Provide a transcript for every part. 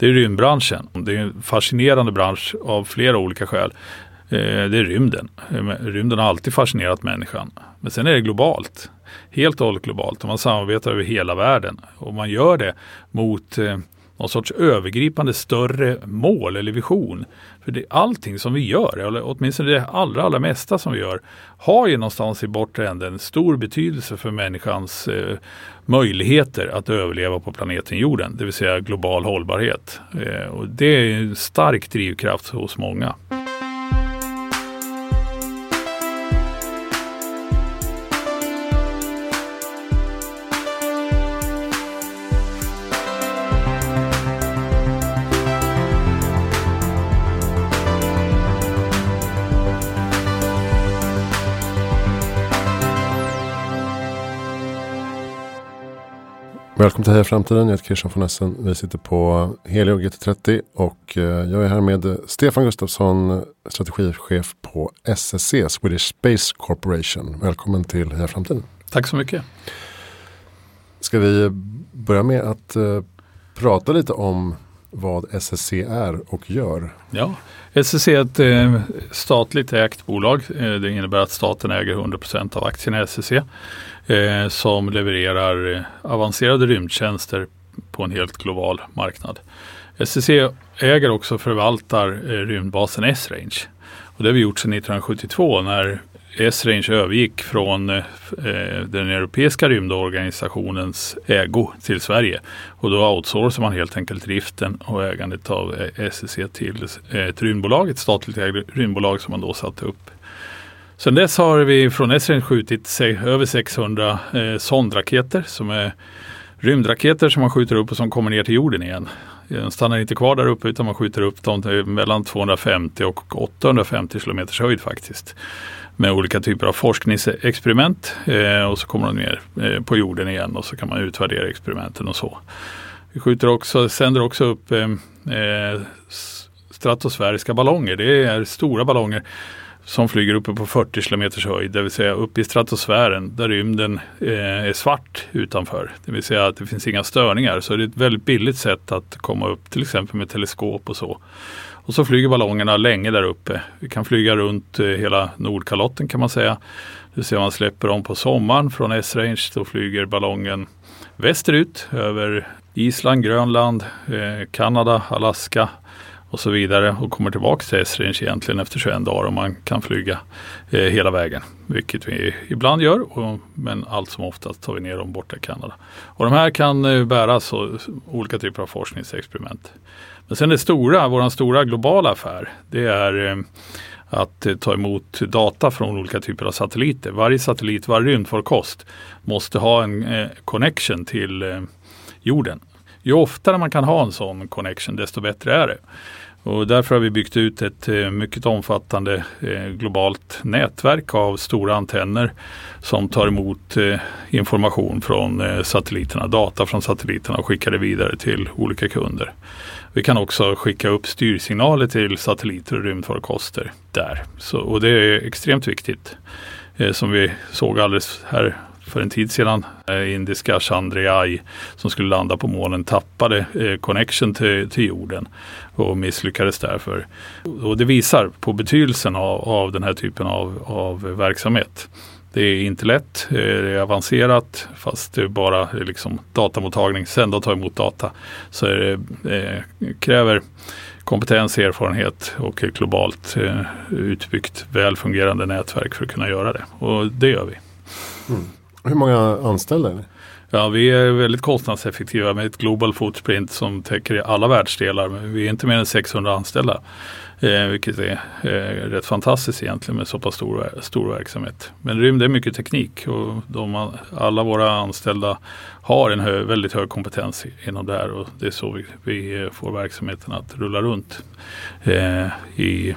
Det är rymdbranschen. Det är en fascinerande bransch av flera olika skäl. Eh, det är rymden. Eh, rymden har alltid fascinerat människan. Men sen är det globalt. Helt och hållet globalt. Och man samarbetar över hela världen. Och man gör det mot eh, någon sorts övergripande större mål eller vision. För det, allting som vi gör, eller åtminstone det allra, allra mesta som vi gör, har ju någonstans i bortre änden stor betydelse för människans eh, möjligheter att överleva på planeten jorden, det vill säga global hållbarhet. Eh, och det är en stark drivkraft hos många. Välkommen till Heja Framtiden. Jag heter Christian von Essen. Vi sitter på Helio GT30 och eh, jag är här med Stefan Gustafsson, strategichef på SSC, Swedish Space Corporation. Välkommen till Heja Framtiden. Tack så mycket. Ska vi börja med att uh, prata lite om vad SSC är och gör? Ja, SSC är ett eh, statligt ägt bolag. Eh, det innebär att staten äger 100% av aktierna i SSC eh, som levererar eh, avancerade rymdtjänster på en helt global marknad. SSC äger också och förvaltar eh, rymdbasen S-Range. Och det har vi gjort sedan 1972 när Esrange övergick från eh, eh, den europeiska rymdorganisationens ägo till Sverige. Och då outsourcar man helt enkelt driften och ägandet av eh, SSC till eh, ett rymdbolag, ett statligt ägt rymdbolag som man då satte upp Sedan dess har vi från Esrange skjutit över 600 eh, sondraketer som är rymdraketer som man skjuter upp och som kommer ner till jorden igen. De stannar inte kvar där uppe utan man skjuter upp dem till mellan 250 och 850 km höjd faktiskt. Med olika typer av forskningsexperiment eh, och så kommer de ner eh, på jorden igen och så kan man utvärdera experimenten och så. Vi skjuter också, sänder också upp eh, stratosfäriska ballonger. Det är stora ballonger som flyger uppe på 40 km höjd, det vill säga uppe i stratosfären där rymden är svart utanför. Det vill säga att det finns inga störningar. Så det är ett väldigt billigt sätt att komma upp till exempel med teleskop och så. Och så flyger ballongerna länge där uppe. Vi kan flyga runt eh, hela Nordkalotten kan man säga. Det vill säga man släpper dem på sommaren från S-range. Då flyger ballongen västerut över Island, Grönland, eh, Kanada, Alaska, och så vidare och kommer tillbaka till S-range egentligen efter 21 dagar och man kan flyga eh, hela vägen. Vilket vi ibland gör och, men allt som oftast tar vi ner dem borta i Kanada. Och de här kan eh, bäras av olika typer av forskningsexperiment. Men sen det stora, vår stora globala affär det är eh, att eh, ta emot data från olika typer av satelliter. Varje satellit, varje rymdfarkost måste ha en eh, connection till jorden. Ju oftare man kan ha en sån connection desto bättre är det. Och därför har vi byggt ut ett mycket omfattande globalt nätverk av stora antenner som tar emot information från satelliterna, data från satelliterna och skickar det vidare till olika kunder. Vi kan också skicka upp styrsignaler till satelliter och rymdfarkoster där. Så, och det är extremt viktigt. Eh, som vi såg alldeles här för en tid sedan. Eh, indiska Chandrayaan som skulle landa på månen tappade eh, connection till, till jorden och misslyckades därför. Och det visar på betydelsen av, av den här typen av, av verksamhet. Det är inte lätt, eh, det är avancerat fast det är bara liksom datamottagning, sända och ta emot data. Så det eh, kräver kompetens, erfarenhet och ett globalt eh, utbyggt väl fungerande nätverk för att kunna göra det. Och det gör vi. Mm. Hur många anställda är ni? Ja, vi är väldigt kostnadseffektiva med ett global footprint som täcker alla världsdelar. Men vi är inte mer än 600 anställda. Eh, vilket är eh, rätt fantastiskt egentligen med så pass stor, stor verksamhet. Men rymd är mycket teknik och de, alla våra anställda har en hö, väldigt hög kompetens inom det här och det är så vi, vi får verksamheten att rulla runt eh, i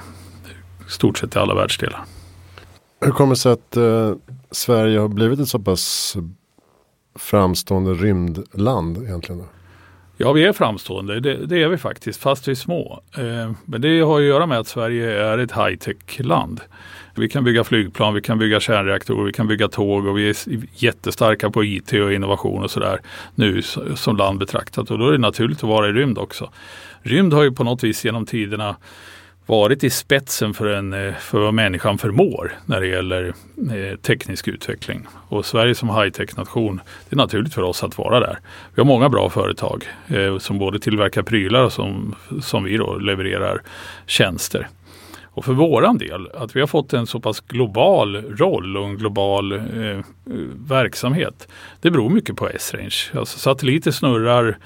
stort sett i alla världsdelar. Hur kommer det sig att eh, Sverige har blivit ett så pass framstående rymdland egentligen? Då? Ja, vi är framstående. Det, det, är vi faktiskt, fast vi är små. Eh, men det har att göra med att Sverige är ett high-tech-land. Vi kan bygga flygplan, vi kan bygga kärnreaktorer, vi kan bygga tåg och vi är jättestarka på IT och innovation och sådär nu som land betraktat. Och då är det naturligt att vara i rymd också. Rymd har ju på något vis genom tiderna varit i spetsen för, en, eh, för vad människan förmår när det gäller eh, teknisk utveckling. Och Sverige som high-tech-nation, det är naturligt för oss att vara där. Vi har många bra företag eh, som både tillverkar prylar och som, som vi då levererar tjänster. Och för våran del, att vi har fått en så pass global roll och en global eh, verksamhet. Det beror mycket på S-range. Alltså satelliter snurrar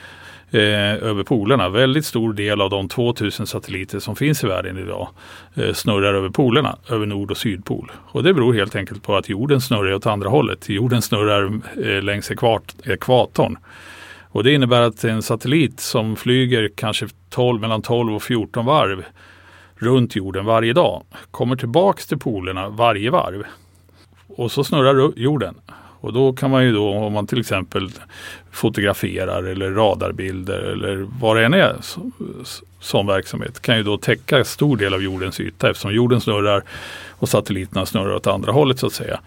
eh, över polerna. Väldigt stor del av de 2000 satelliter som finns i världen idag eh, snurrar över polerna, över nord och sydpol. Och det beror helt enkelt på att jorden snurrar åt andra hållet. Jorden snurrar eh, längs ekvart, ekvatorn. Och det innebär att en satellit som flyger kanske 12, mellan 12 och 14 varv runt jorden varje dag kommer tillbaks till polerna varje varv. Och så snurrar jorden. Och då kan man ju då om man till exempel fotograferar eller radarbilder eller vad det än är som verksamhet kan ju då täcka stor del av jordens yta eftersom jorden snurrar och satelliterna snurrar åt andra hållet så att säga.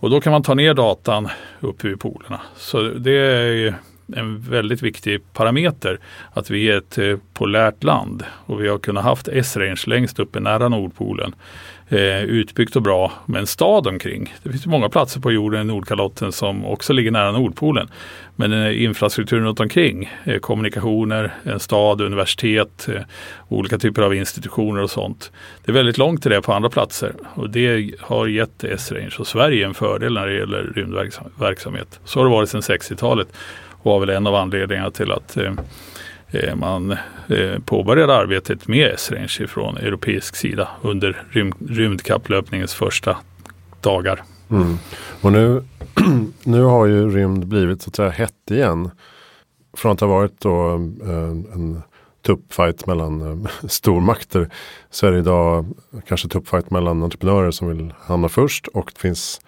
Och då kan man ta ner datan uppe vid polerna. Så det är en väldigt viktig parameter att vi är ett eh, polärt land och vi har kunnat haft S-range längst uppe nära Nordpolen eh, utbyggt och bra med en stad omkring. Det finns många platser på jorden i Nordkalotten som också ligger nära Nordpolen. Men eh, infrastrukturen runt omkring, eh, kommunikationer, en stad, universitet, eh, olika typer av institutioner och sånt. Det är väldigt långt till det på andra platser och det har gett S-range och Sverige en fördel när det gäller rymdverksamhet. Så har det varit sedan 60-talet och var väl en av anledningarna till att Eh, Eh, man eh, påbörjade arbetet med S-range från europeisk sida under rymd, rymdkapplöpningens första dagar. Mm. Och nu, nu har ju rymd blivit så att säga hett igen. Från att ha varit då eh, en tuppfight mellan stormakter så är det idag kanske tuppfight mellan entreprenörer som vill hamna först och det finns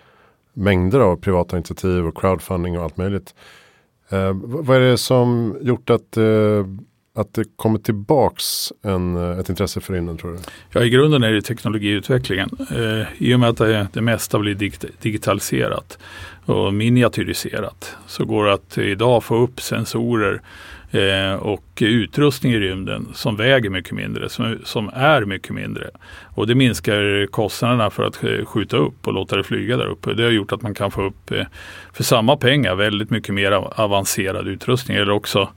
mängder av privata initiativ och crowdfunding och allt möjligt. Eh, vad är det som gjort att, eh, att det kommer tillbaks en, eh, ett intresse för rymden tror du? Ja i grunden är det teknologiutvecklingen. Eh, I och med att det, det mesta blir digitaliserat och miniatyriserat så går det att idag få upp sensorer eh, och utrustning i rymden som väger mycket mindre, som, som är mycket mindre. Och det minskar kostnaderna för att eh, skjuta upp och låta det flyga där uppe. Det har gjort att man kan få upp eh, för samma pengar väldigt mycket mer avancerad utrustning eller också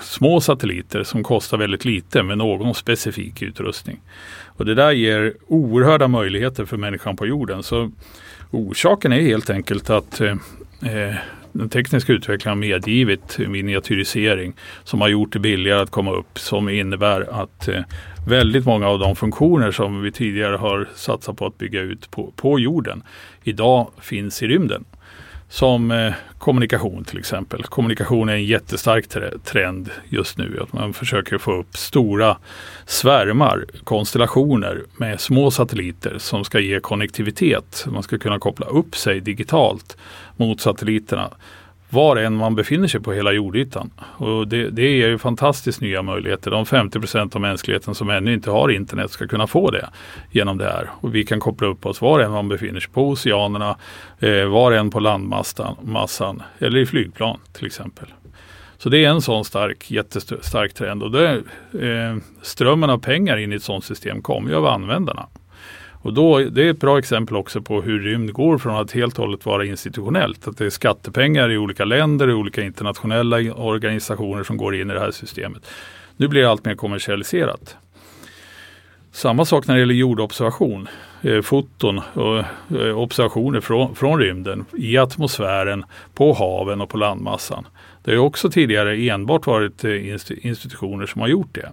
små satelliter som kostar väldigt lite med någon specifik utrustning. Och det där ger oerhörda möjligheter för människan på jorden. Så orsaken är helt enkelt att eh, eh den tekniska utvecklingen har medgivit miniatyrisering som har gjort det billigare att komma upp som innebär att eh, väldigt många av de funktioner som vi tidigare har satsat på att bygga ut på, på jorden idag finns i rymden. Som eh, kommunikation till exempel. Kommunikation är en jättestark trend just nu. Att man försöker få upp stora svärmar, konstellationer med små satelliter som ska ge konnektivitet. Man ska kunna koppla upp sig digitalt mot satelliterna var än man befinner sig på hela jordytan. Och det, det ger ju fantastiskt nya möjligheter. De 50 procent av mänskligheten som ännu inte har internet ska kunna få det genom det här. Och vi kan koppla upp oss var än man befinner sig på oceanerna, eh, var än på landmassan eller i flygplan till exempel. Så det är en sån stark, jättestark trend och det, eh, strömmen av pengar in i ett sådant system kommer ju av användarna. Och då, det är ett bra exempel också på hur rymd går från att helt och hållet vara institutionellt. Att det är skattepengar i olika länder, i olika internationella organisationer som går in i det här systemet. Nu blir det allt mer kommersialiserat. Samma sak när det gäller jordobservation, eh, foton och eh, observationer från, från rymden i atmosfären, på haven och på landmassan. Det har också tidigare enbart varit eh, institutioner som har gjort det.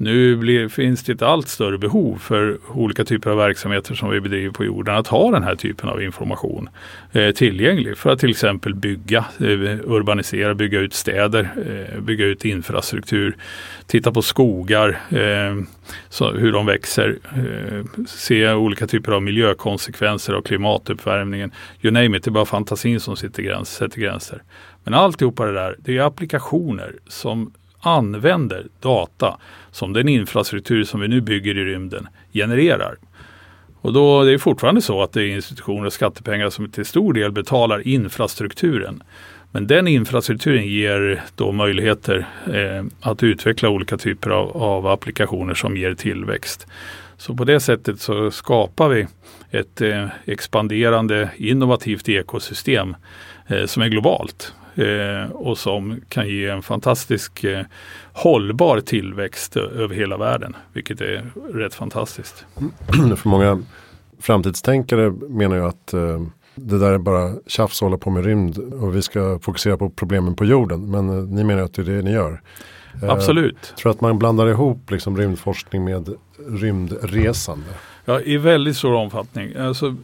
Nu blir, finns det ett allt större behov för olika typer av verksamheter som vi bedriver på jorden att ha den här typen av information eh, tillgänglig för att till exempel bygga, eh, urbanisera, bygga ut städer, eh, bygga ut infrastruktur, titta på skogar, eh, så, hur de växer, eh, se olika typer av miljökonsekvenser av klimatuppvärmningen. You name it, det är bara fantasin som sitter gräns, sätter gränser. Men alltihopa det där, det är applikationer som använder data som den infrastruktur som vi nu bygger i rymden genererar. Och då det är fortfarande så att det är institutioner och skattepengar som till stor del betalar infrastrukturen. Men den infrastrukturen ger då möjligheter eh, att utveckla olika typer av, av, applikationer som ger tillväxt. Så på det sättet så skapar vi ett eh, expanderande innovativt ekosystem eh, som är globalt och som kan ge en fantastisk eh, hållbar tillväxt över hela världen, vilket är rätt fantastiskt. För många framtidstänkare menar ju att eh, det där är bara tjafs att hålla på med rymd och vi ska fokusera på problemen på jorden. Men eh, ni menar att det är det ni gör. Eh, Absolut. Jag tror att man blandar ihop liksom rymdforskning med rymdresande. Ja, i väldigt stor omfattning. Alltså,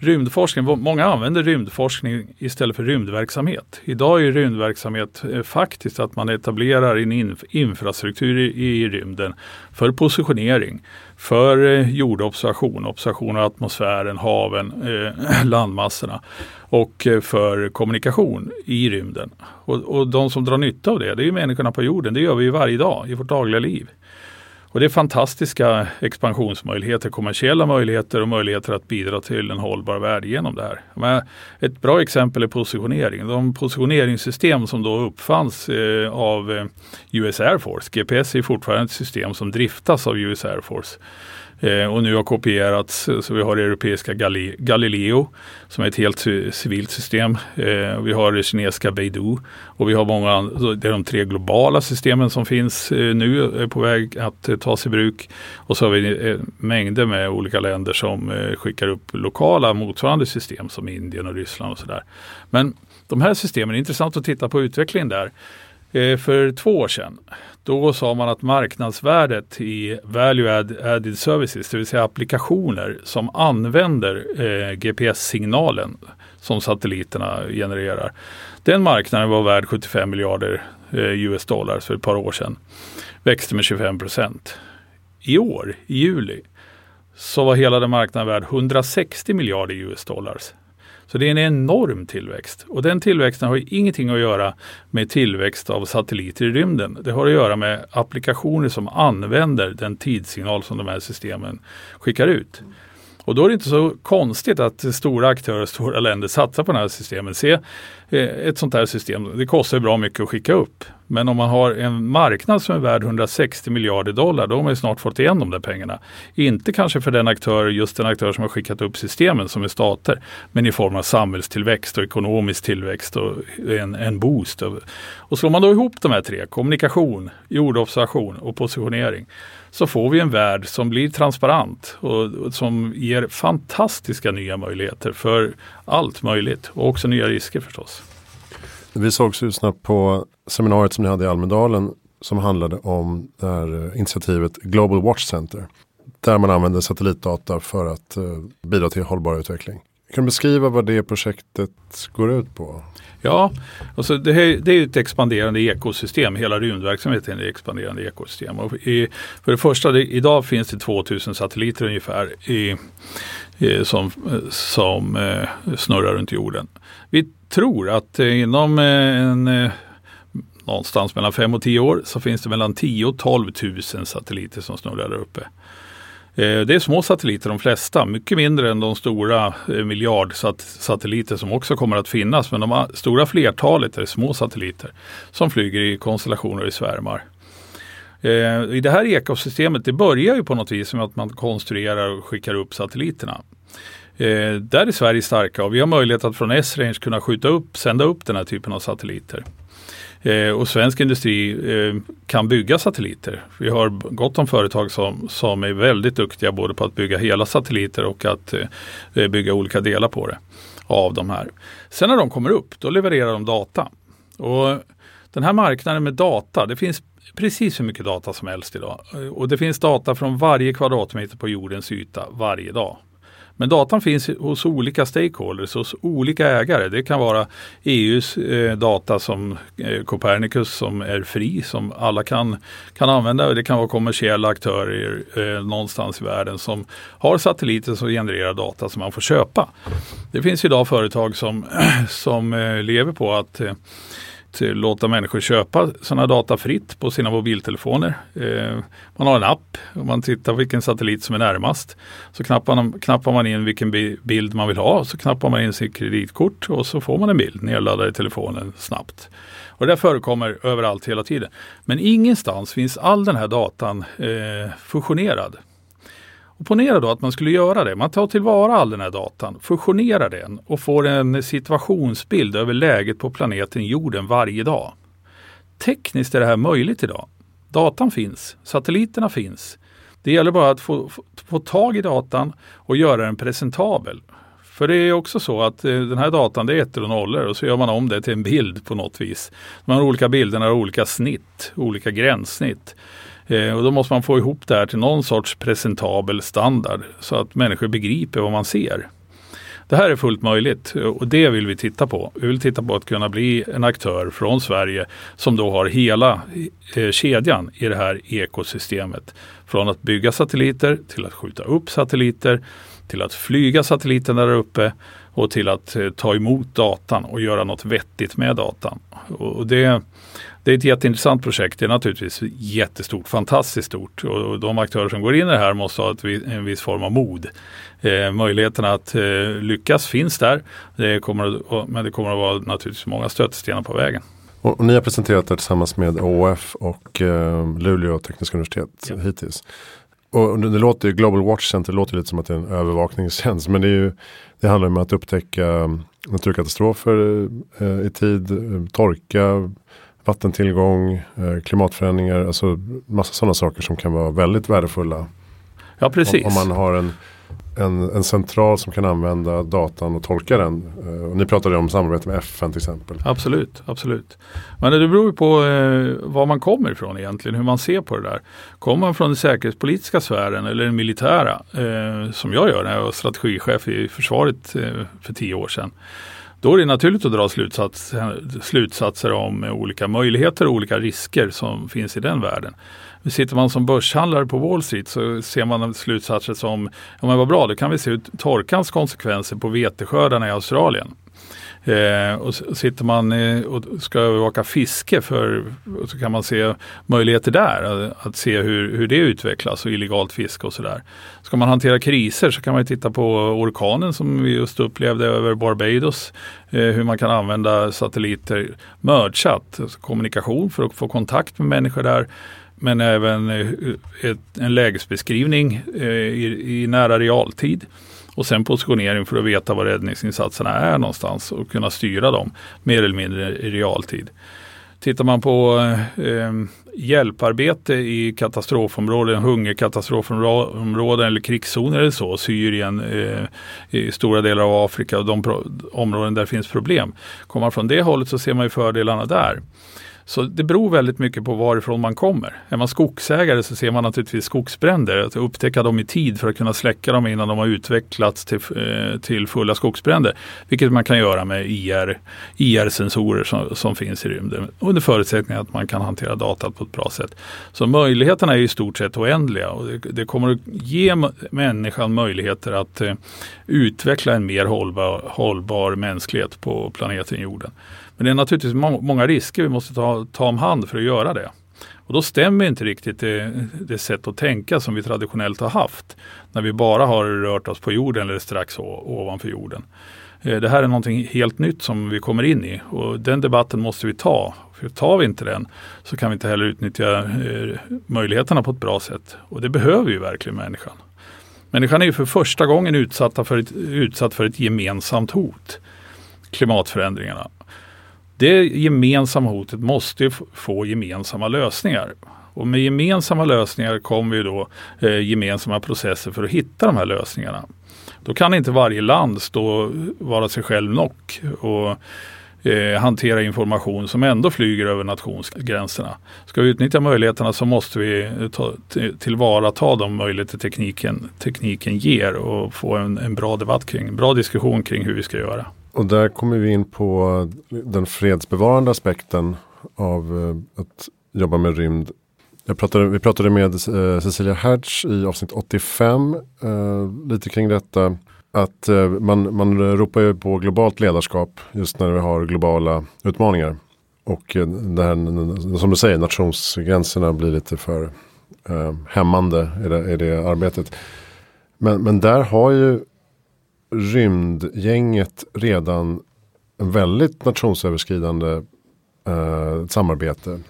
rymdforskning, många använder rymdforskning istället för rymdverksamhet. Idag är rymdverksamhet eh, faktiskt att man etablerar en inf infrastruktur i, i, rymden för positionering, för eh, jordobservation, observation av atmosfären, haven, eh, landmassorna och eh, för kommunikation i rymden. Och, och de som drar nytta av det, det är människorna på jorden. Det gör vi varje dag i vårt dagliga liv. Och det är fantastiska expansionsmöjligheter, kommersiella möjligheter och möjligheter att bidra till en hållbar värld genom det här. Men ett bra exempel är positionering. De positioneringssystem som då uppfanns eh, av eh, US Air Force, GPS är fortfarande ett system som driftas av US Air Force Eh, och nu har kopierats. Eh, så vi har det europeiska Galileo som är ett helt civilt system. Eh, vi har det kinesiska Beidou och vi har många Det är de tre globala systemen som finns eh, nu är på väg att eh, tas i bruk. Och så har vi eh, mängder med olika länder som eh, skickar upp lokala motsvarande system som Indien och Ryssland och sådär. Men de här systemen, är intressant att titta på utvecklingen där. Eh, för två år sedan då sa man att marknadsvärdet i value added services, det vill säga applikationer som använder eh, GPS-signalen som satelliterna genererar. Den marknaden var värd 75 miljarder eh, US dollar för ett par år sedan. Växte med 25 procent. I år, i juli, så var hela den marknaden värd 160 miljarder US dollars. Så det är en enorm tillväxt och den tillväxten har ingenting att göra med tillväxt av satelliter i rymden. Det har att göra med applikationer som använder den tidssignal som de här systemen skickar ut. Och då är det inte så konstigt att stora aktörer, och stora länder satsar på de här systemen. Se Eh, ett sånt här system, det kostar bra mycket att skicka upp. Men om man har en marknad som är värd 160 miljarder dollar, då har man snart fått igen de där pengarna. Inte kanske för den aktör, just den aktör som har skickat upp systemen som är stater, men i form av samhällstillväxt och ekonomisk tillväxt och en, en boost. Och slår man då ihop de här tre, kommunikation, jordobservation och positionering, så får vi en värld som blir transparent och, som ger fantastiska nya möjligheter för allt möjligt och också nya risker förstås. Vi sågs ju snabbt på seminariet som ni hade i Almedalen som handlade om det här eh, initiativet Global Watch Center. Där man använder satellitdata för att eh, bidra till hållbar utveckling. Kan du beskriva vad det projektet går ut på? Ja, alltså det, här, det är ett expanderande ekosystem. Hela rymdverksamheten är ett expanderande ekosystem. Och i, för det första, det, idag finns det 2000 satelliter ungefär i, Eh, som, som eh, snurrar runt jorden. Vi tror att eh, inom en någonstans mellan 5 och 10 år så finns det mellan 10 och 12 000 satelliter som snurrar där uppe. Det är små satelliter de flesta, mycket mindre än de stora miljardsatelliter som också kommer att finnas. Men de stora flertalet är små satelliter som flyger i konstellationer i svärmar. Eh, I det här ekosystemet, det börjar ju på något vis med att man konstruerar och skickar upp satelliterna. Eh, där är Sverige starka och vi har möjlighet att från S-range kunna skjuta upp, sända upp den här typen av satelliter. Eh, och svensk industri eh, kan bygga satelliter. Vi har gott om företag som, som är väldigt duktiga både på att bygga hela satelliter och att eh, bygga olika delar på det. Av de här. Sen när de kommer upp, då levererar de data. Och den här marknaden med data, det finns precis hur mycket data som helst idag. Och det finns data från varje kvadratmeter på jordens yta varje dag. Men datan finns hos olika stakeholders, hos olika ägare. Det kan vara EUs eh, data som eh, Copernicus som är fri, som alla kan, kan använda. Det kan vara kommersiella aktörer eh, någonstans i världen som har satelliter som genererar data som man får köpa. Det finns idag företag som, som eh, lever på att eh, Eh, låta människor köpa sådana data fritt på sina mobiltelefoner. Eh, man har en app och man tittar vilken satellit som är närmast. Så knappar man, knappar man in vilken bild man vill ha, så knappar man in sitt kreditkort och så får man en bild nedladdad i telefonen snabbt. Och det förekommer överallt hela tiden. Men ingenstans finns all den här datan eh, fusionerad. Och ponera då att man skulle göra det. Man tar tillvara all den här datan, fusionerar den och får en situationsbild över läget på planeten jorden varje dag. Tekniskt är det här möjligt idag. Datan finns, satelliterna finns. Det gäller bara att få, få, få tag i datan och göra den presentabel. För det är också så att eh, den här datan det är ettor och nollor och så gör man om det till en bild på något vis. De här olika bilderna har olika snitt, olika gränssnitt. Eh, och då måste man få ihop det här till någon sorts presentabel standard så att människor begriper vad man ser. Det här är fullt möjligt och det vill vi titta på. Vi vill titta på att kunna bli en aktör från Sverige som då har hela eh, kedjan i det här ekosystemet. Från att bygga satelliter till att skjuta upp satelliter till att flyga satelliten där uppe och till att eh, ta emot datan och göra något vettigt med datan. Och det, det är ett jätteintressant projekt. Det är naturligtvis jättestort, fantastiskt stort och de aktörer som går in i det här måste ha en viss form av mod. Eh, möjligheterna att eh, lyckas finns där, det kommer, men det kommer att vara naturligtvis många stötestenar på vägen. Och, och, ni har presenterat det tillsammans med ÅF och eh, Luleå tekniska universitet ja. hittills. Och det låter ju, Global Watch Center låter lite som att det är en övervakningstjänst. Men det, är ju, det handlar om att upptäcka naturkatastrofer eh, i tid, eh, torka, vattentillgång, eh, klimatförändringar, alltså massa sådana saker som kan vara väldigt värdefulla. Ja, precis. Om, om man har en, en, en, central som kan använda datan och tolka den. Eh, och ni pratade om samarbete med FN till exempel. Absolut, absolut. Men det beror på eh, var man kommer ifrån egentligen, hur man ser på det där. Kommer man från den säkerhetspolitiska sfären eller den militära, eh, som jag gör när jag var strategichef i försvaret eh, för tio år sedan då är det naturligt att dra slutsats, slutsatser om olika möjligheter och olika risker som finns i den världen. Sitter man som börshandlare på Wall Street så ser man slutsatser som, ja men vad bra, då kan vi se ut torkans konsekvenser på veteskördarna i Australien. Eh, och sitter man eh, och ska övervaka fiske för, så kan man se möjligheter där, att, att se hur, hur det utvecklas och illegalt fiske och sådär. Ska man hantera kriser så kan man titta på orkanen som vi just upplevde över Barbados. Eh, hur man kan använda satelliter merchat, alltså kommunikation för att få kontakt med människor där men även eh, ett, en lägesbeskrivning eh, i, i, nära realtid. Och sen positionering för att veta var räddningsinsatserna är någonstans och kunna styra dem mer eller mindre i realtid. Tittar man på eh, hjälparbete i katastrofområden, hungerkatastrofområden eller krigszoner eller så, Syrien, eh, i stora delar av Afrika och de områden där det finns problem. Kommer man från det hållet så ser man ju fördelarna där. Så det beror väldigt mycket på varifrån man kommer. Är man skogsägare så ser man naturligtvis skogsbränder, att upptäcka dem i tid för att kunna släcka dem innan de har utvecklats till, eh, till fulla skogsbränder. Vilket man kan göra med IR, IR-sensorer som, som finns i rymden under förutsättning att man kan hantera datat på ett bra sätt. Så möjligheterna är i stort sett oändliga och det, det kommer att ge människan möjligheter att eh, utveckla en mer hållbar, hållbar mänsklighet på planeten jorden. Men det är naturligtvis må många risker vi måste ta, ta om hand för att göra det. Och då stämmer inte riktigt det, det sätt att tänka som vi traditionellt har haft. När vi bara har rört oss på jorden eller strax ovanför jorden. Eh, det här är någonting helt nytt som vi kommer in i och den debatten måste vi ta. För tar vi inte den så kan vi inte heller utnyttja eh, möjligheterna på ett bra sätt. Och det behöver ju verkligen människan. Människan är ju för första gången utsatt för ett, utsatt för ett gemensamt hot. Klimatförändringarna. Det gemensamma hotet måste få gemensamma lösningar. Och med gemensamma lösningar kommer ju då eh, gemensamma processer för att hitta de här lösningarna. Då kan inte varje land stå vara sig själv nog och eh, hantera information som ändå flyger över nationsgränserna. Ska vi utnyttja möjligheterna så måste vi eh, ta, tillvarata de möjligheter tekniken, tekniken ger och få en, en bra debatt kring, en bra diskussion kring hur vi ska göra. Och där kommer vi in på den fredsbevarande aspekten av eh, att jobba med rymd. Pratade, vi pratade med eh, Cecilia Hertz i avsnitt 85 eh, lite kring detta. Att eh, man, man ropar ju på globalt ledarskap just när vi har globala utmaningar. Och eh, det här, som du säger, nationsgränserna blir lite för eh, hämmande i det, i det arbetet. Men, men där har ju rymdgänget redan en väldigt nationsöverskridande eh, samarbete.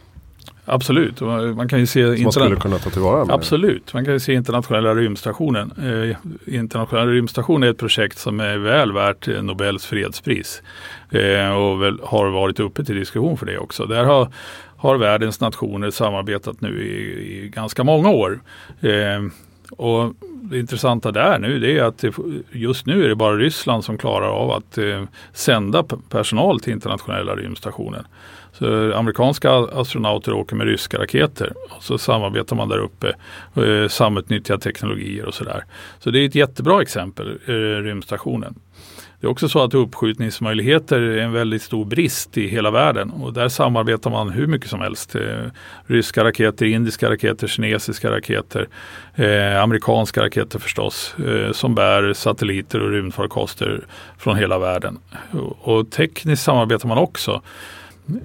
Absolut, man kan ju se Som man skulle kunna ta tillvara med. Absolut, man kan ju se internationella rymdstationen. Eh, internationella rymdstationen är ett projekt som är väl värt Nobels fredspris. Eh, och väl har varit uppe till diskussion för det också. Där har, har världens nationer samarbetat nu i, i ganska många år. Eh, och det intressanta där nu det är att just nu är det bara Ryssland som klarar av att eh, sända personal till internationella rymdstationen. Så amerikanska astronauter åker med ryska raketer och så samarbetar man där uppe, eh, samutnyttjar teknologier och sådär. Så det är ett jättebra exempel, eh, rymdstationen. Det är också så att uppskjutningsmöjligheter är en väldigt stor brist i hela världen och där samarbetar man hur mycket som helst. Eh, ryska raketer, indiska raketer, kinesiska raketer, eh, amerikanska raketer förstås eh, som bär satelliter och rymdfarkoster från hela världen. Och, och tekniskt samarbetar man också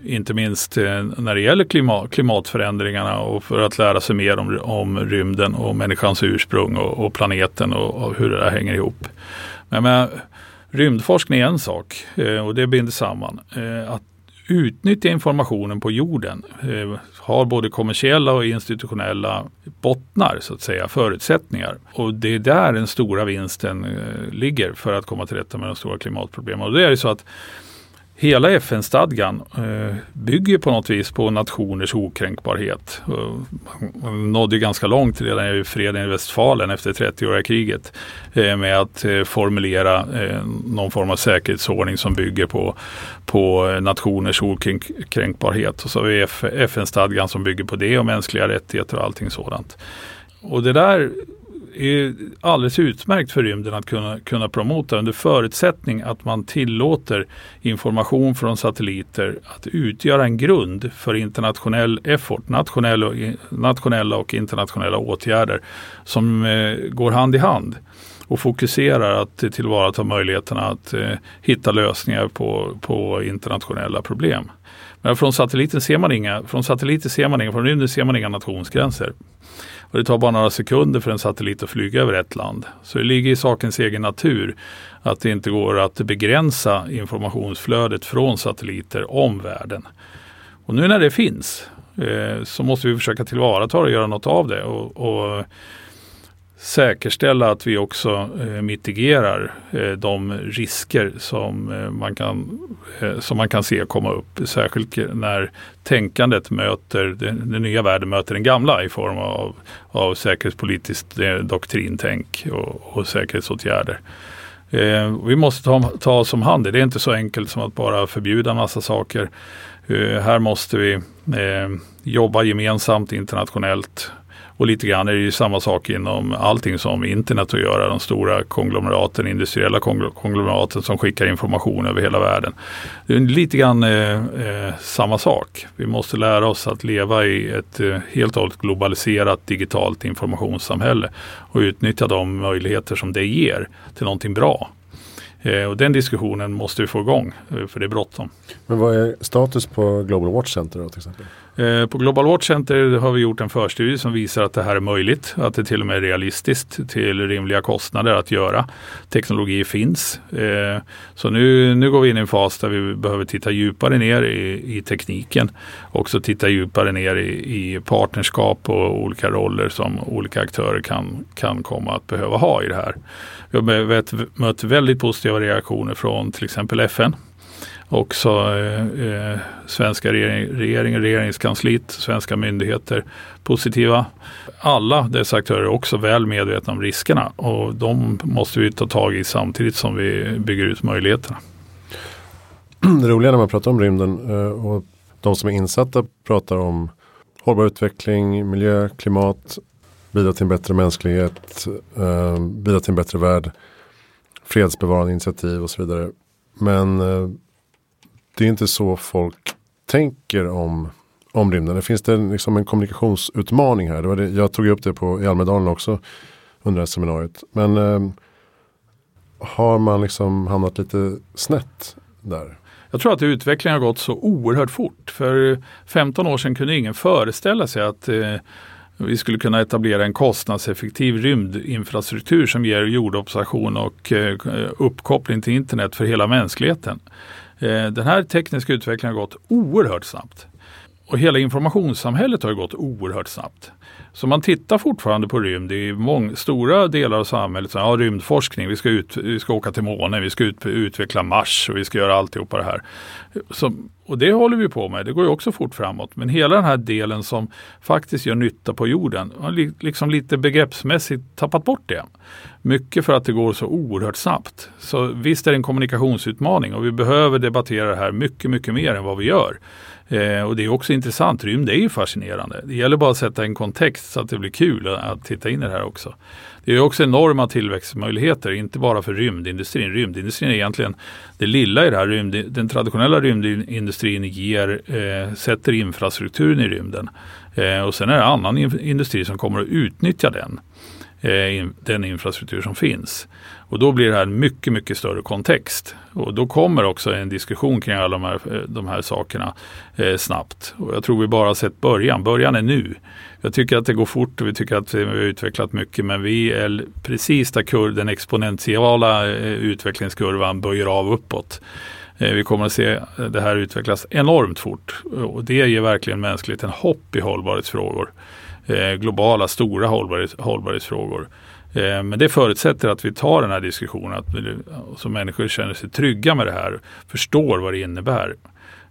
inte minst eh, när det gäller klimat, klimatförändringarna och för att lära sig mer om, om rymden och människans ursprung och, och planeten och, och, hur det där hänger ihop. Men, men Rymdforskning är en sak eh, och det binder samman. Eh, att utnyttja informationen på jorden eh, har både kommersiella och institutionella bottnar, så att säga, förutsättningar. Och det är där den stora vinsten ligger för att komma till rätta med de stora klimatproblemen. Och det är ju så att Hela FN-stadgan eh, bygger på något vis på nationers okränkbarhet. Man nådde ganska långt redan i freden i Westfalen efter 30-åriga kriget eh, med att eh, formulera någon form av säkerhetsordning som bygger på, på nationers okränkbarhet. Och så har vi FN-stadgan som bygger på det och mänskliga rättigheter och allting sådant. Och det där är alldeles utmärkt för rymden att kunna, kunna promota under förutsättning att man tillåter information från satelliter att utgöra en grund för internationell effort, nationell och, nationella och internationella åtgärder som eh, går hand i hand och fokuserar att tillvarata möjligheterna att eh, hitta lösningar på, på internationella problem. Men från satelliten ser man inga, från satelliten ser man inga, från rymden ser man inga nationsgränser. Och det tar bara några sekunder för en satellit att flyga över ett land. Så det ligger i sakens egen natur att det inte går att begränsa informationsflödet från satelliter om världen. Och nu när det finns eh, så måste vi försöka tillvarata och göra något av det. Och, och säkerställa att vi också eh, mitigerar eh, de risker som, eh, man kan, eh, som man kan se komma upp. Särskilt när tänkandet möter, den, den nya världen möter den gamla i form av, av säkerhetspolitiskt eh, doktrintänk och, och säkerhetsåtgärder. Eh, vi måste ta, ta oss om hand det. är inte så enkelt som att bara förbjuda massa saker. Eh, här måste vi eh, jobba gemensamt internationellt och lite grann är det ju samma sak inom allting som internet att göra. De stora konglomeraten, industriella konglomeraten som skickar information över hela världen. Det är lite grann eh, eh, samma sak. Vi måste lära oss att leva i ett eh, helt och hållet globaliserat digitalt informationssamhälle och utnyttja de möjligheter som det ger till någonting bra. Eh, och den diskussionen måste vi få igång, eh, för det är bråttom. Men vad är status på Global Watch Center då till exempel? Eh, på Global Watch Center har vi gjort en förstudie som visar att det här är möjligt, att det till och med är realistiskt till rimliga kostnader att göra. Teknologi finns. Så nu, nu går vi in i en fas där vi behöver titta djupare ner i, i tekniken. Också titta djupare ner i, i partnerskap och olika roller som olika aktörer kan, kan komma att behöva ha i det här. Vi har mött väldigt positiva reaktioner från till exempel FN. Också eh, eh, svenska regering, regeringen, regeringskansliet, svenska myndigheter positiva. Alla dessa aktörer är också väl medvetna om riskerna och de måste vi ta tag i samtidigt som vi bygger ut möjligheterna. det roliga när man pratar om rymden eh, och de som är insatta pratar om hållbar utveckling, miljö, klimat, bidra till en bättre mänsklighet, eh, bidra till en bättre värld, fredsbevarande initiativ och så vidare. Men eh, det är inte så folk tänker om, om rymden. Det finns det liksom en kommunikationsutmaning här. Det var det, jag tog upp det på, i Almedalen också under det här seminariet. Men eh, har man liksom hamnat lite snett där? Jag tror att utvecklingen har gått så oerhört fort. För 15 år sedan kunde ingen föreställa sig att eh, vi skulle kunna etablera en kostnadseffektiv rymdinfrastruktur som ger jordobservation och eh, uppkoppling till internet för hela mänskligheten. Eh, den här tekniska utvecklingen har gått oerhört snabbt. Och hela informationssamhället har gått oerhört snabbt. Så man tittar fortfarande på rymd i många, stora delar av samhället. Så, ja, rymdforskning, vi ska, ut, vi ska åka till månen, vi ska ut, utveckla Mars och vi ska göra alltihopa det här. Så, och det håller vi på med, det går ju också fort framåt. Men hela den här delen som faktiskt gör nytta på jorden har liksom lite begreppsmässigt tappat bort det. Mycket för att det går så oerhört snabbt. Så visst är det en kommunikationsutmaning och vi behöver debattera det här mycket, mycket mer än vad vi gör. Eh, och det är också intressant, rymd är ju fascinerande. Det gäller bara att sätta en kontext så att det blir kul att titta in i det här också. Det är också enorma tillväxtmöjligheter, inte bara för rymdindustrin. Rymdindustrin är egentligen det lilla i det här. Rymd, den traditionella rymdindustrin ger, eh, sätter infrastrukturen i rymden. Eh, och sen är det annan industri som kommer att utnyttja den. Eh, den infrastruktur som finns. Och då blir det här en mycket, mycket större kontext. Och då kommer också en diskussion kring alla de här, eh, de här sakerna eh, snabbt. Och jag tror vi bara har sett början. Början är nu. Jag tycker att det går fort och vi tycker att eh, vi har utvecklat mycket men vi är precis där kur, den exponentiella eh, utvecklingskurvan böjer av uppåt. Eh, vi kommer att se eh, det här utvecklas enormt fort och det ger verkligen mänskligheten hopp i hållbarhetsfrågor. Eh, globala stora hållbarhets, hållbarhetsfrågor. Eh, men det förutsätter att vi tar den här diskussionen, att så människor känner sig trygga med det här, förstår vad det innebär.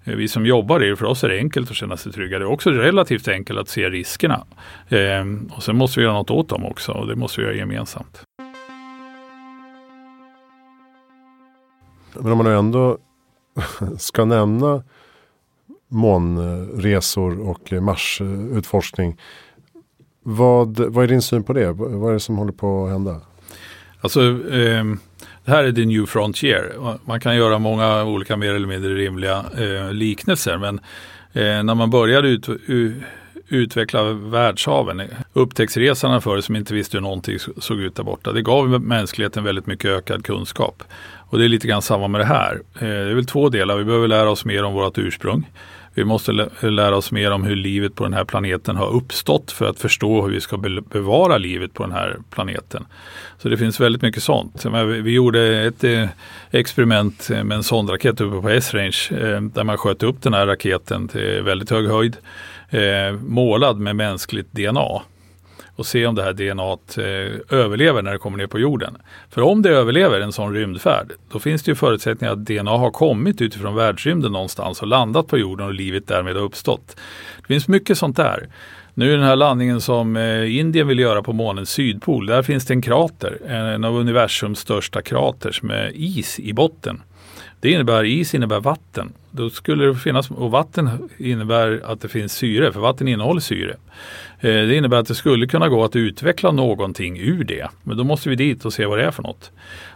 Eh, vi som jobbar i det, för oss är det enkelt att känna sig trygga. Det är också relativt enkelt att se riskerna. Eh, och sen måste vi göra något åt dem också och det måste vi göra gemensamt. Men om man ändå ska nämna månresor och marsutforskning. Vad, vad är din syn på det? Vad är det som håller på att hända? Alltså, eh, det här är the new frontier. Man kan göra många olika mer eller mindre rimliga eh, liknelser. Men eh, när man började ut, u, utveckla världshaven, eh, upptäcktsresarna förr som inte visste hur någonting såg ut där borta. Det gav mänskligheten väldigt mycket ökad kunskap. Och det är lite grann samma med det här. Eh, det är väl två delar. Vi behöver lära oss mer om vårt ursprung. Vi måste lära oss mer om hur livet på den här planeten har uppstått för att förstå hur vi ska bevara livet på den här planeten. Så det finns väldigt mycket sånt. Vi gjorde ett eh, experiment med en sondraket uppe på S-range eh, där man sköt upp den här raketen till väldigt hög höjd eh, målad med mänskligt DNA och se om det här DNA eh, överlever när det kommer ner på jorden. För om det överlever en sån rymdfärd, då finns det ju förutsättningar att DNA har kommit utifrån världsrymden någonstans och landat på jorden och livet därmed har uppstått. Det finns mycket sånt där. Nu den här landningen som eh, Indien vill göra på månens sydpol, där finns det en krater, en av universums största krater som är is i botten. Det innebär, is innebär vatten. Då skulle det finnas, och vatten innebär att det finns syre, för vatten innehåller syre. Eh, det innebär att det skulle kunna gå att utveckla någonting ur det. Men då måste vi dit och se vad det är för något.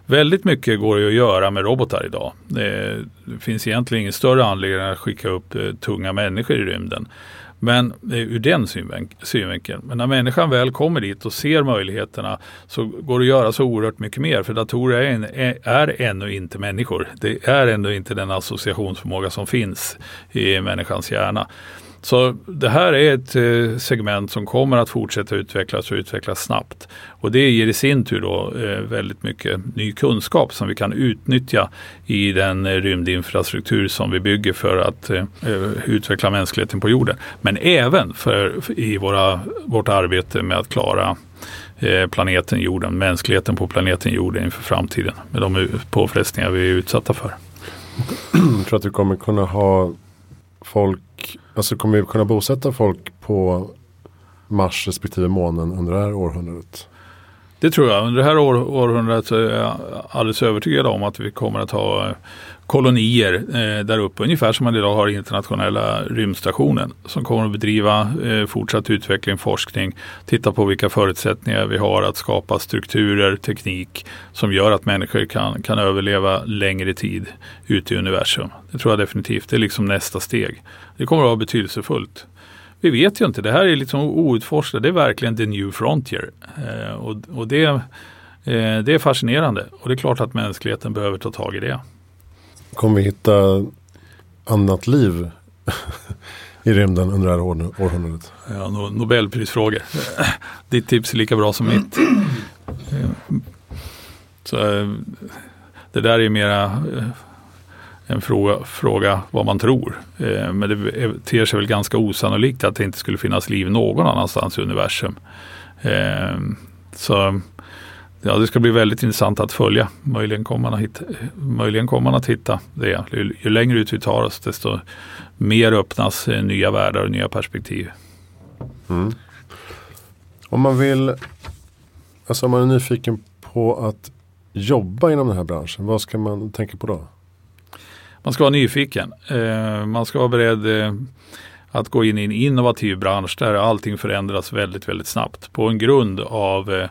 Väldigt mycket går ju att göra med robotar idag. Eh, det finns egentligen ingen större anledning att skicka upp eh, tunga människor i rymden. Men eh, ur den synvinkeln. Men när människan väl kommer dit och ser möjligheterna så går det att göra så oerhört mycket mer. För datorer är, en, är ännu inte människor. Det är ännu inte den associationsförmåga som finns i människans hjärna. Så det här är ett eh, segment som kommer att fortsätta utvecklas och utvecklas snabbt. Och det ger i sin tur då eh, väldigt mycket ny kunskap som vi kan utnyttja i den eh, rymdinfrastruktur som vi bygger för att utveckla mänskligheten på jorden. Men även för i våra, vårt arbete med att klara planeten jorden, mänskligheten på planeten jorden inför framtiden med de påfrestningar vi är utsatta för. Jag tror att du kommer kunna ha folk, alltså kommer vi kunna bosätta folk på Mars respektive månen under det här århundradet? Det tror jag. Under det här år, århundradet så är jag alldeles övertygad om att vi kommer att ha eh, kolonier eh, där uppe, ungefär som man idag har internationella rymdstationen som kommer att bedriva eh, fortsatt utveckling, forskning, titta på vilka förutsättningar vi har att skapa strukturer, teknik som gör att människor kan, kan överleva längre tid ute i universum. Det tror jag definitivt, det är liksom nästa steg. Det kommer att vara betydelsefullt. Vi vet ju inte, det här är liksom outforskat, det är verkligen the new frontier. Eh, och, och det, eh, det är fascinerande och det är klart att mänskligheten behöver ta tag i det. Kommer vi hitta annat liv i rymden under det här århundradet? Ja, no Nobelprisfrågor. Ditt tips är lika bra som mitt. Så, eh, det där är mera eh, en fråga, fråga vad man tror. Eh, men det ter sig väl ganska osannolikt att det inte skulle finnas liv någon annanstans i universum. Så Ja, det ska bli väldigt intressant att följa. Möjligen kommer man att hitta, möjligen kommer man att hitta det. Ju, ju längre ut vi tar oss desto mer öppnas eh, nya världar och nya perspektiv. Mm. Om man vill, alltså om man är nyfiken på att jobba inom den här branschen, vad ska man tänka på då? Man ska vara nyfiken. Eh, man ska vara beredd eh, att gå in i en innovativ bransch där allting förändras väldigt, väldigt snabbt på en grund av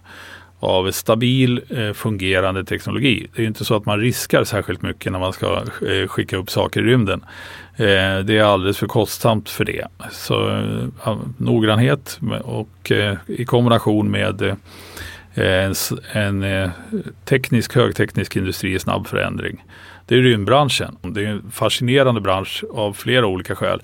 av stabil eh, fungerande teknologi. Det är inte så att man riskar särskilt mycket när man ska eh, skicka upp saker i rymden. Eh, det är alldeles för kostsamt för det. Så eh, noggrannhet och eh, i kombination med eh, en, en teknisk, högteknisk industri i snabb förändring. Det är rymdbranschen. Det är en fascinerande bransch av flera olika skäl.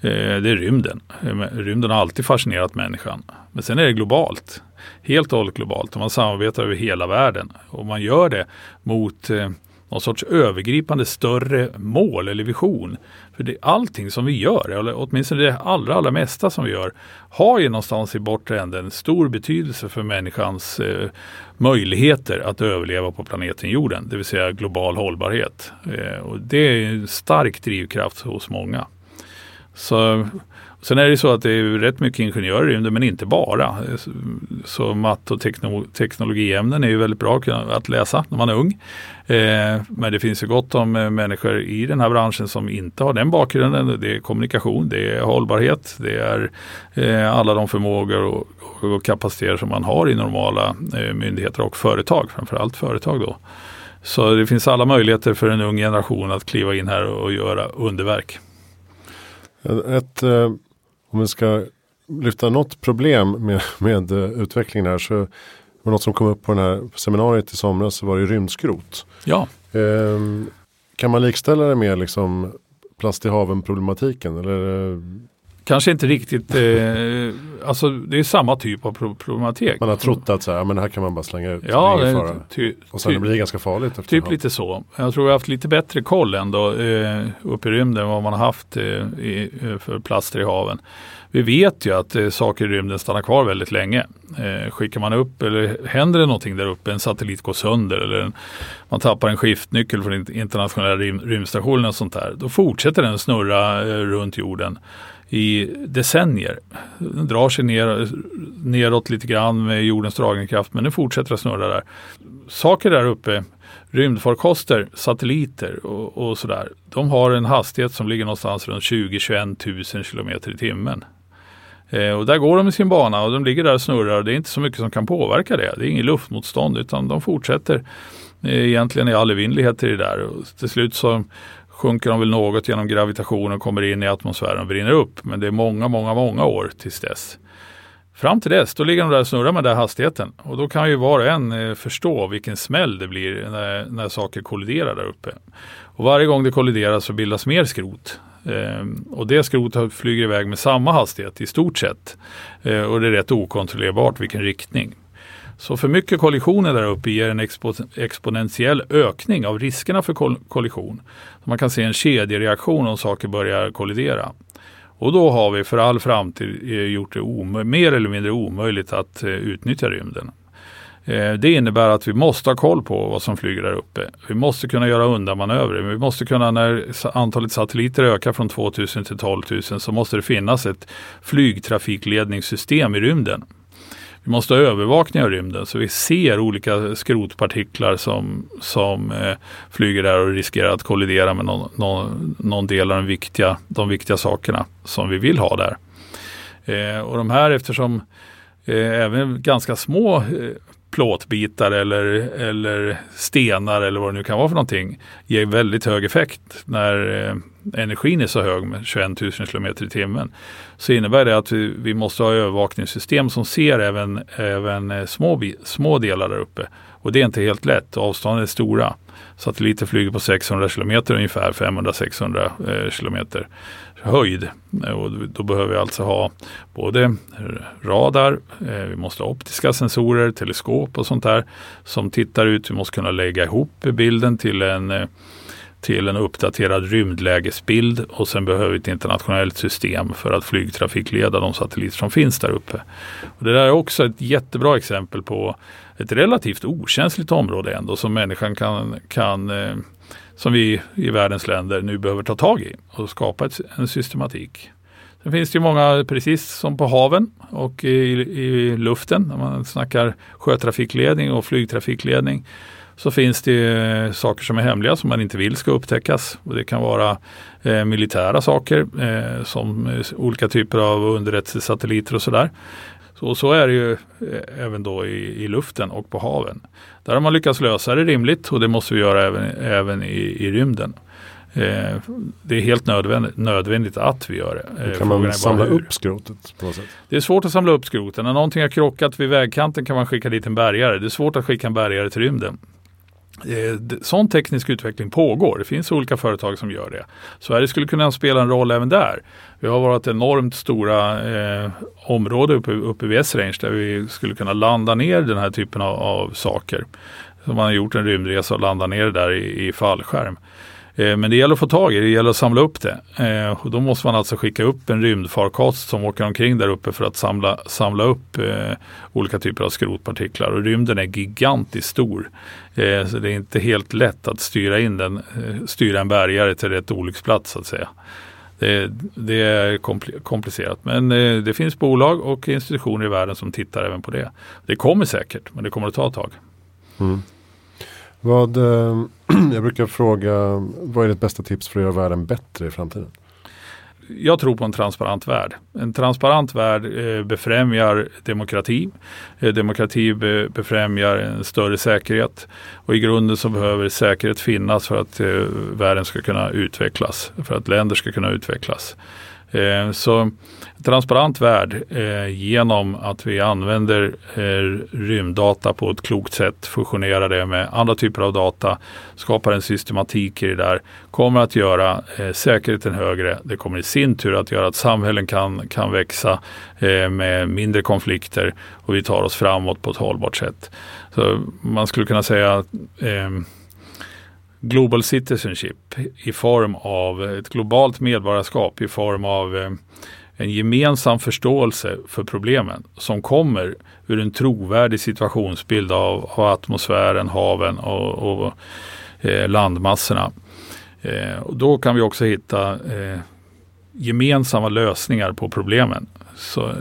Eh, det är rymden. Eh, rymden har alltid fascinerat människan. Men sen är det globalt helt och hållet globalt och man samarbetar över hela världen. Och man gör det mot eh, någon sorts övergripande större mål eller vision. För det, allting som vi gör, eller åtminstone det allra, allra mesta som vi gör, har ju någonstans i bortre änden stor betydelse för människans eh, möjligheter att överleva på planeten jorden, det vill säga global hållbarhet. Eh, och det är en stark drivkraft hos många. Så Sen är det så att det är rätt mycket ingenjörer i rymden men inte bara. Så matte och teknologiämnen är ju väldigt bra att läsa när man är ung. Eh, men det finns ju gott om eh, människor i den här branschen som inte har den bakgrunden. Det är kommunikation, det är hållbarhet, det är eh, alla de förmågor och, och kapaciteter som man har i normala eh, myndigheter och företag, framförallt företag då. Så det finns alla möjligheter för en ung generation att kliva in här och göra underverk. Ett, om vi ska lyfta något problem med, med utvecklingen här så var något som kom upp på den här seminariet i somras så var det rymdskrot. Ja. Eh, kan man likställa det med liksom plast i haven problematiken? Eller Kanske inte riktigt, eh, alltså det är samma typ av problematik. Man har trott att så här, men här kan man bara slänga ut. Ja, det ty, och sen ty, det blir ganska farligt. Typ lite så. Jag tror vi har haft lite bättre koll ändå eh, uppe i rymden vad man har haft eh, i, eh, för plaster i haven. Vi vet ju att eh, saker i rymden stannar kvar väldigt länge. Eh, skickar man upp eller händer det någonting där uppe, en satellit går sönder eller en, man tappar en skiftnyckel från internationella rym, rymdstationen och sånt där. Då fortsätter den snurra eh, runt jorden i decennier. Den drar sig ner, neråt lite grann med jordens dragningskraft men den fortsätter att snurra där. Saker där uppe, rymdfarkoster, satelliter och, och sådär, de har en hastighet som ligger någonstans runt 20-21 000 kilometer i timmen. Eh, och där går de i sin bana och de ligger där och snurrar och det är inte så mycket som kan påverka det. Det är inget luftmotstånd utan de fortsätter eh, egentligen i all evinnerlighet i det där. Och till slut så sjunker de väl något genom gravitationen och kommer in i atmosfären och brinner upp. Men det är många, många, många år tills dess. Fram till dess, då ligger de där och snurrar med den där hastigheten. Och då kan ju var och en eh, förstå vilken smäll det blir när, när saker kolliderar där uppe. Och varje gång det kolliderar så bildas mer skrot. Ehm, och det skrotet flyger iväg med samma hastighet i stort sett. Ehm, och det är rätt okontrollerbart vilken riktning. Så för mycket kollisioner där uppe ger en expo exponentiell ökning av riskerna för koll kollision. Man kan se en kedjereaktion om saker börjar kollidera. Och då har vi för all framtid eh, gjort det mer eller mindre omöjligt att eh, utnyttja rymden. Eh, det innebär att vi måste ha koll på vad som flyger där uppe. Vi måste kunna göra undanmanövrer. Vi måste kunna, när antalet satelliter ökar från 2000 till 12 000 så måste det finnas ett flygtrafikledningssystem i rymden vi måste ha övervakning av rymden så vi ser olika skrotpartiklar som, som eh, flyger där och riskerar att kollidera med någon, någon, någon, del av de viktiga, de viktiga sakerna som vi vill ha där. Eh, och de här eftersom eh, även ganska små eh, plåtbitar eller, eller stenar eller vad det nu kan vara för någonting ger väldigt hög effekt när eh, energin är så hög med 21 000 km i timmen. Så innebär det att vi, vi måste ha övervakningssystem som ser även, även eh, små, små delar där uppe. Och det är inte helt lätt, avstånden är stora. Satelliter flyger på 600 km ungefär, 500-600 eh, km höjd. Och då behöver vi alltså ha både radar, eh, vi måste ha optiska sensorer, teleskop och sånt där som tittar ut. Vi måste kunna lägga ihop bilden till en eh, till en uppdaterad rymdlägesbild och sen behöver vi ett internationellt system för att flygtrafikleda de satelliter som finns där uppe. Och det där är också ett jättebra exempel på ett relativt okänsligt område ändå som människan kan, kan eh, som vi i världens länder nu behöver ta tag i och skapa ett, en systematik. Sen finns det ju många, precis som på haven och i, i luften, när man snackar sjötrafikledning och flygtrafikledning, så finns det saker som är hemliga som man inte vill ska upptäckas. Och det kan vara eh, militära saker eh, som eh, olika typer av underrättelsesatelliter och sådär. Så, så är det ju eh, även då i, i, luften och på haven. Där har man lyckats lösa det rimligt och det måste vi göra även, även i, i rymden. Eh, det är helt nödvändigt, nödvändigt att vi gör det. Eh, kan man samla upp skrotet på något sätt? Det är svårt att samla upp skroten. När någonting har krockat vid vägkanten kan man skicka dit en bärgare. Det är svårt att skicka en bärgare till rymden. Eh, sån teknisk utveckling pågår. Det finns olika företag som gör det. Sverige skulle kunna spela en roll även där. Vi har varit enormt stora eh, områden uppe, uppe vid S-range där vi skulle kunna landa ner den här typen av, av saker. Så man har gjort en rymdresa och landat ner där i, i fallskärm. Eh, men det gäller att få tag i det, det gäller att samla upp det. Eh, och då måste man alltså skicka upp en rymdfarkost som åker omkring där uppe för att samla, samla upp eh, olika typer av skrotpartiklar. Och rymden är gigantiskt stor. Så det är inte helt lätt att styra in den, styra en bärgare till rätt olycksplats så att säga. Det, det är komplicerat men det finns bolag och institutioner i världen som tittar även på det. Det kommer säkert men det kommer att ta ett tag. Mm. Vad, eh, jag brukar fråga, vad är ditt bästa tips för att göra världen bättre i framtiden? jag tror på en transparent värld. En transparent värld eh, befrämjar demokrati. Eh, demokrati befrämjar en större säkerhet. Och i grunden så behöver säkerhet finnas för att världen ska kunna utvecklas. För att länder ska kunna utvecklas. Eh, så transparent värld eh, genom att vi använder eh, rymddata på ett klokt sätt, fusionerar det med andra typer av data, skapar en systematik i det där, kommer att göra eh, säkerheten högre. Det kommer i sin tur att göra att samhällen kan, kan växa eh, med mindre konflikter och vi tar oss framåt på ett hållbart sätt. Så man skulle kunna säga eh, Global Citizenship i form av ett globalt medborgarskap i form av eh, en gemensam förståelse för problemen som kommer ur en trovärdig situationsbild av, av atmosfären, haven och, och eh, landmassorna. Eh, och då kan vi också hitta eh, gemensamma lösningar på problemen. Så, eh,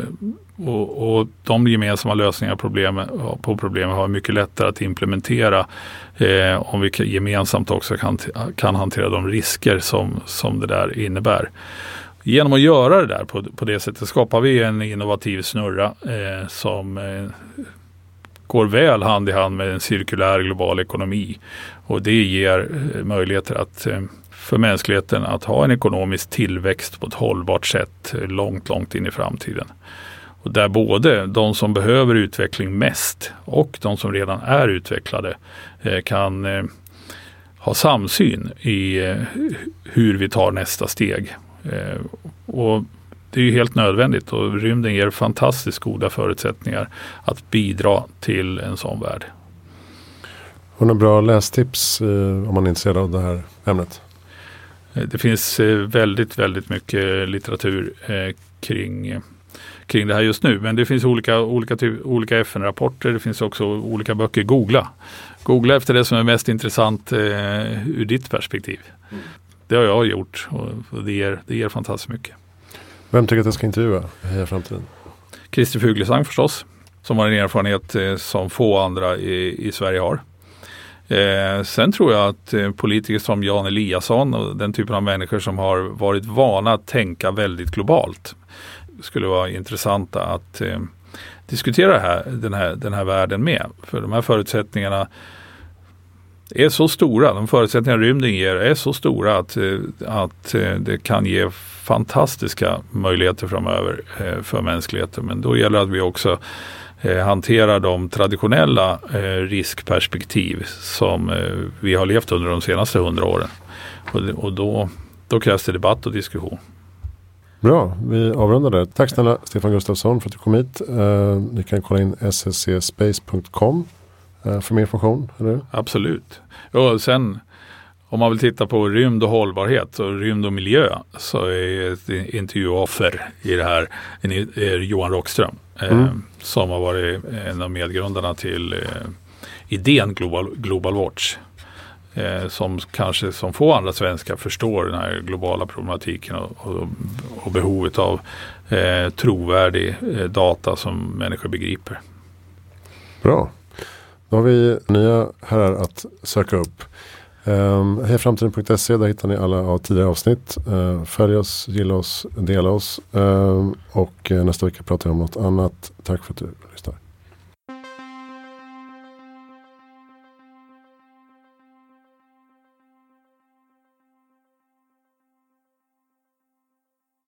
och, och, de gemensamma lösningarna problem, på problemen har mycket lättare att implementera eh, om vi gemensamt också kan, kan hantera de risker som, som det där innebär. Genom att göra det där på, på det sättet skapar vi en innovativ snurra eh, som eh, går väl hand i hand med en cirkulär global ekonomi. Och det ger eh, möjligheter att eh, för mänskligheten att ha en ekonomisk tillväxt på ett hållbart sätt eh, långt, långt in i framtiden. Där både de som behöver utveckling mest och de som redan är utvecklade eh, kan eh, ha samsyn i eh, hur vi tar nästa steg. Och det är helt nödvändigt och rymden ger fantastiskt goda förutsättningar att bidra till en sån värld. Har du några bra lästips om man är intresserad av det här ämnet? Det finns väldigt, väldigt mycket litteratur kring kring det här just nu. Men det finns olika, olika, olika FN-rapporter. Det finns också olika böcker. Googla. Googla efter det som är mest intressant eh, ur ditt perspektiv. Mm. Det har jag gjort och det ger, det ger fantastiskt mycket. Vem tycker att jag ska intervjua i Framtiden? Christer Fuglesang förstås. som har en erfarenhet eh, som få andra i, i Sverige har. Eh, sen tror jag att eh, politiker som Jan Eliasson och den typen av människor som har varit vana att tänka väldigt globalt skulle vara intressanta att eh, diskutera här, den, här, den här världen med. För de här förutsättningarna är så stora, de förutsättningar rymden ger är så stora att, eh, att eh, det kan ge fantastiska möjligheter framöver eh, för mänskligheten. Men då gäller det att vi också hanterar de traditionella riskperspektiv som vi har levt under de senaste hundra åren. Och då, då krävs det debatt och diskussion. Bra, vi avrundar där. Tack snälla Stefan Gustafsson för att du kom hit. Uh, ni kan kolla in sscspace.com uh, för mer information, eller Absolut. Och sen om man vill titta på rymd och hållbarhet och rymd och miljö så är ett intervjuoffer i det här är Johan Rockström eh, mm. eh, som har varit en av medgrundarna till eh, idén Global, Global Watch eh, som kanske som få andra svenskar förstår den här globala problematiken och, och, och behovet av eh, trovärdig eh, data som människor begriper. Bra. Då har vi nya herrar att söka upp. Ehm, um, Hejaframtiden.se, där hittar ni alla av tidigare avsnitt. Uh, följ oss, gilla oss, dela oss. Uh, och uh, nästa vecka pratar vi om något annat. Tack för att du.